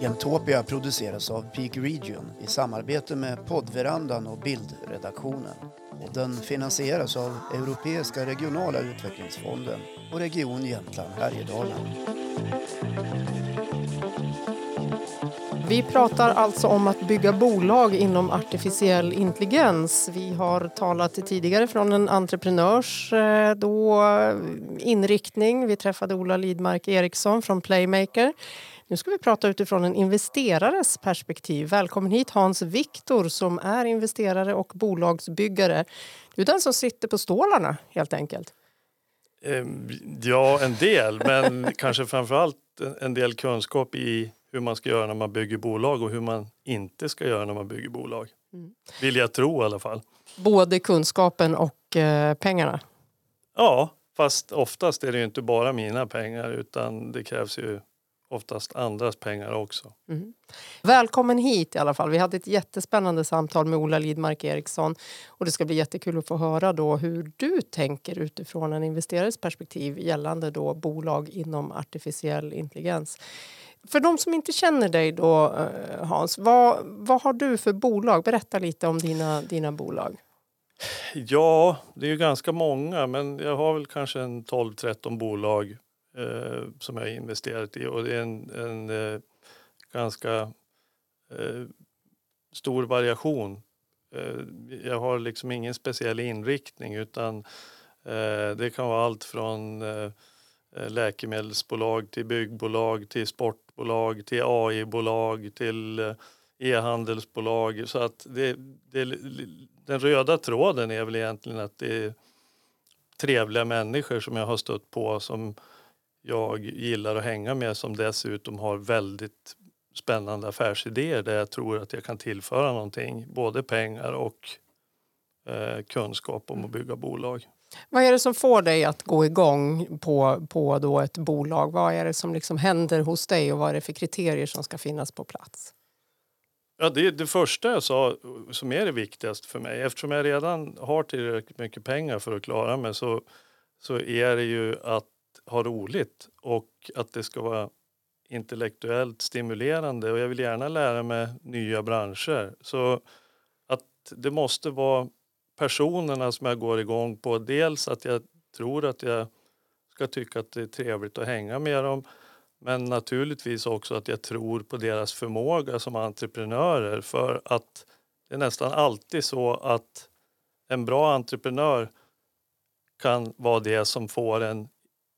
Jämtopia produceras av Peak Region i samarbete med poddverandan och bildredaktionen. Den finansieras av Europeiska regionala utvecklingsfonden och Region Jämtland Härjedalen. Vi pratar alltså om att bygga bolag inom artificiell intelligens. Vi har talat tidigare från en entreprenörs eh, då, inriktning. Vi träffade Ola Lidmark Eriksson från Playmaker. Nu ska vi prata utifrån en investerares perspektiv. Välkommen hit Hans Viktor som är investerare och bolagsbyggare. Du är den som sitter på stålarna helt enkelt. Ja, en del, men kanske framförallt en del kunskap i hur man ska göra när man bygger bolag och hur man inte ska göra när man bygger bolag. Mm. Vill jag tro i alla fall. Både kunskapen och eh, pengarna? Ja, fast oftast är det inte bara mina pengar utan det krävs ju oftast andras pengar också. Mm. Välkommen hit i alla fall. Vi hade ett jättespännande samtal med Ola Lidmark Eriksson och det ska bli jättekul att få höra då hur du tänker utifrån en investerares perspektiv gällande då bolag inom artificiell intelligens. För de som inte känner dig då, eh, Hans, vad, vad har du för bolag? Berätta lite om dina, dina bolag. Ja, det är ju ganska många, men jag har väl kanske en 12-13 bolag eh, som jag har investerat i och det är en, en eh, ganska eh, stor variation. Eh, jag har liksom ingen speciell inriktning utan eh, det kan vara allt från eh, eh, läkemedelsbolag till byggbolag till fastighetsbolag till AI-bolag till eh, e-handelsbolag. Så att det, det, den röda tråden är väl egentligen att det är trevliga människor som jag har stött på som jag gillar att hänga med som dessutom har väldigt spännande affärsidéer där jag tror att jag kan tillföra någonting, både pengar och eh, kunskap om att bygga bolag. Vad är det som får dig att gå igång på, på då ett bolag? Vad är det som liksom händer hos dig och vad är det för kriterier som ska finnas på plats? Ja, det, det första jag sa som är det viktigaste för mig, eftersom jag redan har tillräckligt mycket pengar för att klara mig så, så är det ju att ha roligt och att det ska vara intellektuellt stimulerande och jag vill gärna lära mig nya branscher. Så att det måste vara personerna som jag går igång på. Dels att jag tror att jag ska tycka att det är trevligt att hänga med dem men naturligtvis också att jag tror på deras förmåga som entreprenörer för att det är nästan alltid så att en bra entreprenör kan vara det som får en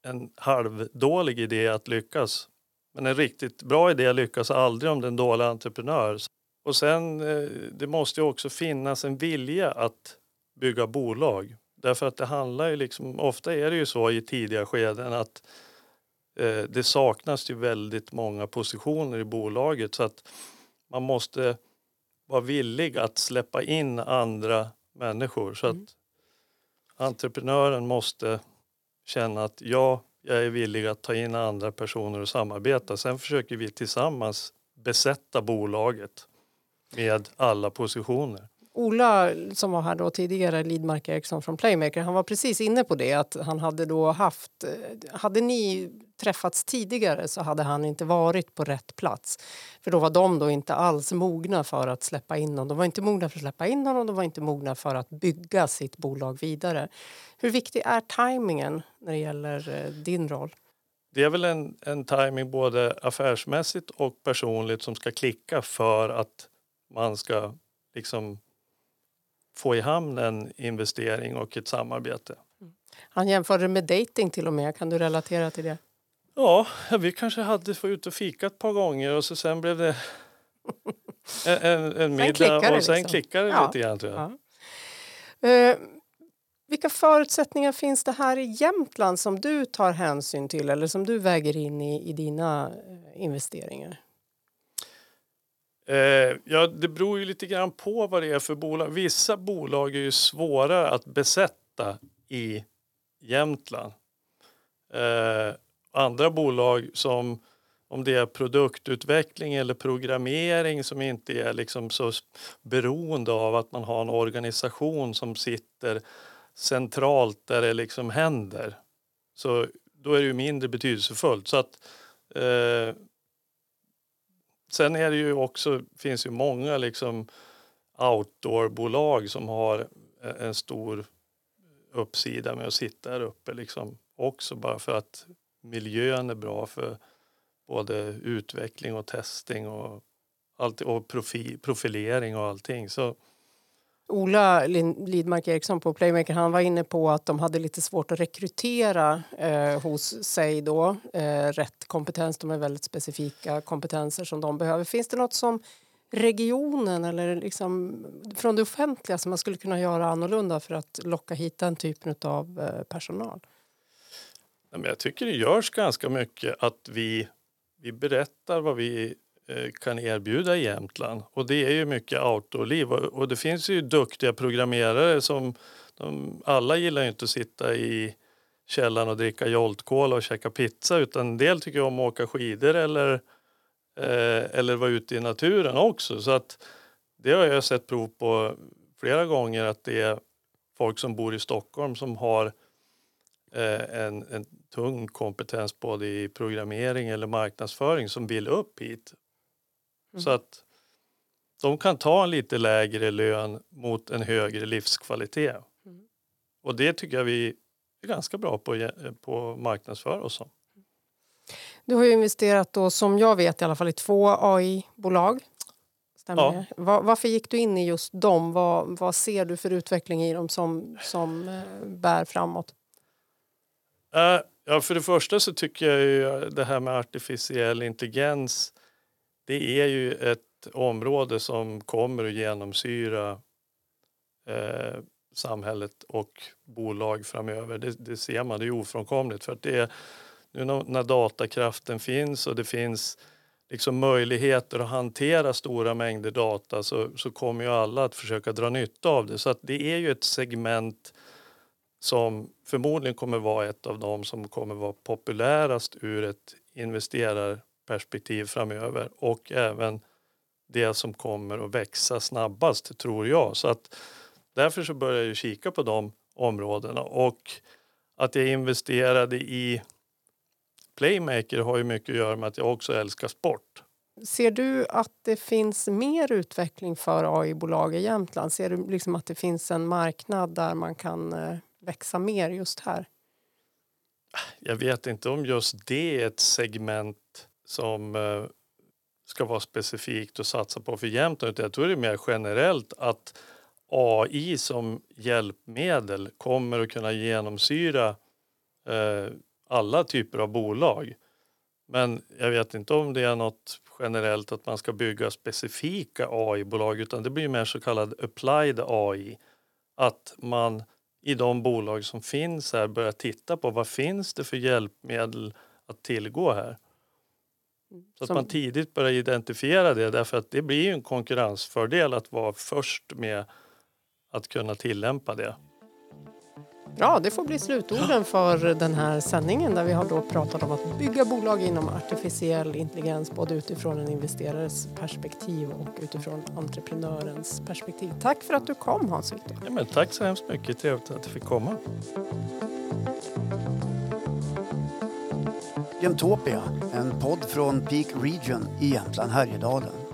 en halvdålig idé att lyckas. Men en riktigt bra idé lyckas aldrig om det är en dålig entreprenör. Och sen, eh, det måste ju också finnas en vilja att bygga bolag. Därför att det handlar ju liksom, ofta är det ju så i tidiga skeden att eh, det saknas ju väldigt många positioner i bolaget så att man måste vara villig att släppa in andra människor. Så att mm. entreprenören måste känna att ja, jag är villig att ta in andra personer och samarbeta. Sen försöker vi tillsammans besätta bolaget med alla positioner. Ola som var här då tidigare, Lidmark Eriksson från Playmaker, han var precis inne på det att han hade då haft, eh, hade ni träffats tidigare så hade han inte varit på rätt plats. För då var de då inte alls mogna för att släppa in honom. De var inte mogna för att släppa in honom, de var inte mogna för att bygga sitt bolag vidare. Hur viktig är tajmingen när det gäller eh, din roll? Det är väl en, en timing både affärsmässigt och personligt som ska klicka för att man ska liksom få i hamn en investering och ett samarbete. Mm. Han jämförde med dating till och med. Kan du relatera till det? Ja, vi kanske hade fått ut och fika ett par gånger och så sen blev det en, en, en middag och sen liksom. klickade det ja. lite grann tror jag. Ja. Uh, vilka förutsättningar finns det här i Jämtland som du tar hänsyn till eller som du väger in i, i dina uh, investeringar? Eh, ja, det beror ju lite grann på vad det är för bolag. Vissa bolag är ju svårare att besätta i Jämtland eh, andra bolag som om det är produktutveckling eller programmering som inte är liksom så beroende av att man har en organisation som sitter centralt där det liksom händer Så då är det ju mindre betydelsefullt. Så att, eh, sen är det ju också, finns ju många liksom outdoorbolag som har eh, en stor uppsida med att sitta här uppe liksom också bara för att miljön är bra för både utveckling och testing och, allt, och profil, profilering och allting. Så, Ola Lidmark Eriksson på Playmaker han var inne på att de hade lite svårt att rekrytera eh, hos sig då. Eh, rätt kompetens, de är väldigt specifika kompetenser som de behöver. Finns det något som regionen eller liksom från det offentliga som man skulle kunna göra annorlunda för att locka hit den typen av eh, personal? Jag tycker det görs ganska mycket att vi, vi berättar vad vi Eh, kan erbjuda i Jämtland. Och det är ju mycket outdoorliv. Och det finns ju duktiga programmerare som de, alla gillar ju inte att sitta i källaren och dricka Jolt-Cola och käka pizza utan en del tycker om att åka skidor eller, eh, eller vara ute i naturen också. Så att det har jag sett prov på flera gånger att det är folk som bor i Stockholm som har eh, en, en tung kompetens både i programmering eller marknadsföring som vill upp hit. Mm. Så att de kan ta en lite lägre lön mot en högre livskvalitet. Mm. Och det tycker jag vi är ganska bra på, på marknadsföra oss som. Du har ju investerat då, som jag vet i alla fall i två AI-bolag. ja. Var, varför gick du in i just dem? Vad, vad ser du för utveckling i dem som, som eh, bär framåt? Uh, Ja, för det första så tycker jag ju det här med artificiell intelligens det är ju ett område som kommer att genomsyra eh, samhället och bolag framöver. Det, det, ser man, det är ofrånkomligt. För att det är, nu när datakraften finns och det finns liksom möjligheter att hantera stora mängder data så, så kommer ju alla att försöka dra nytta av det. Så att det är ju ett segment som förmodligen kommer vara ett av de som kommer vara populärast ur ett investerar investerarperspektiv framöver och även det som kommer att växa snabbast tror jag. Så att därför så börjar jag kika på de områdena och att jag investerade i Playmaker har ju mycket att göra med att jag också älskar sport. Ser du att det finns mer utveckling för AI-bolag i Jämtland? Ser du liksom att det finns en marknad där man kan eh, växa mer just här? Jag vet inte om just det är ett segment som eh, ska vara specifikt och satsa på för Jämtland. Jag tror det är mer generellt att AI som hjälpmedel kommer att kunna genomsyra eh, alla typer av bolag. Men jag vet inte om det är något generellt att man ska bygga specifika AI-bolag utan det blir mer så kallad applied AI. Att man i de bolag som finns här börjar titta på vad finns det för hjälpmedel att tillgå här. Så att man tidigt börjar identifiera det därför att det blir en konkurrensfördel att vara först med att kunna tillämpa det. Bra, det får bli slutorden för den här sändningen där vi har då pratat om att bygga bolag inom artificiell intelligens både utifrån en investerares perspektiv och utifrån entreprenörens perspektiv. Tack för att du kom Hans Victor. Ja, tack så hemskt mycket, trevligt att du fick komma. Jämtopia, en podd från Peak Region i Jämtland Härjedalen.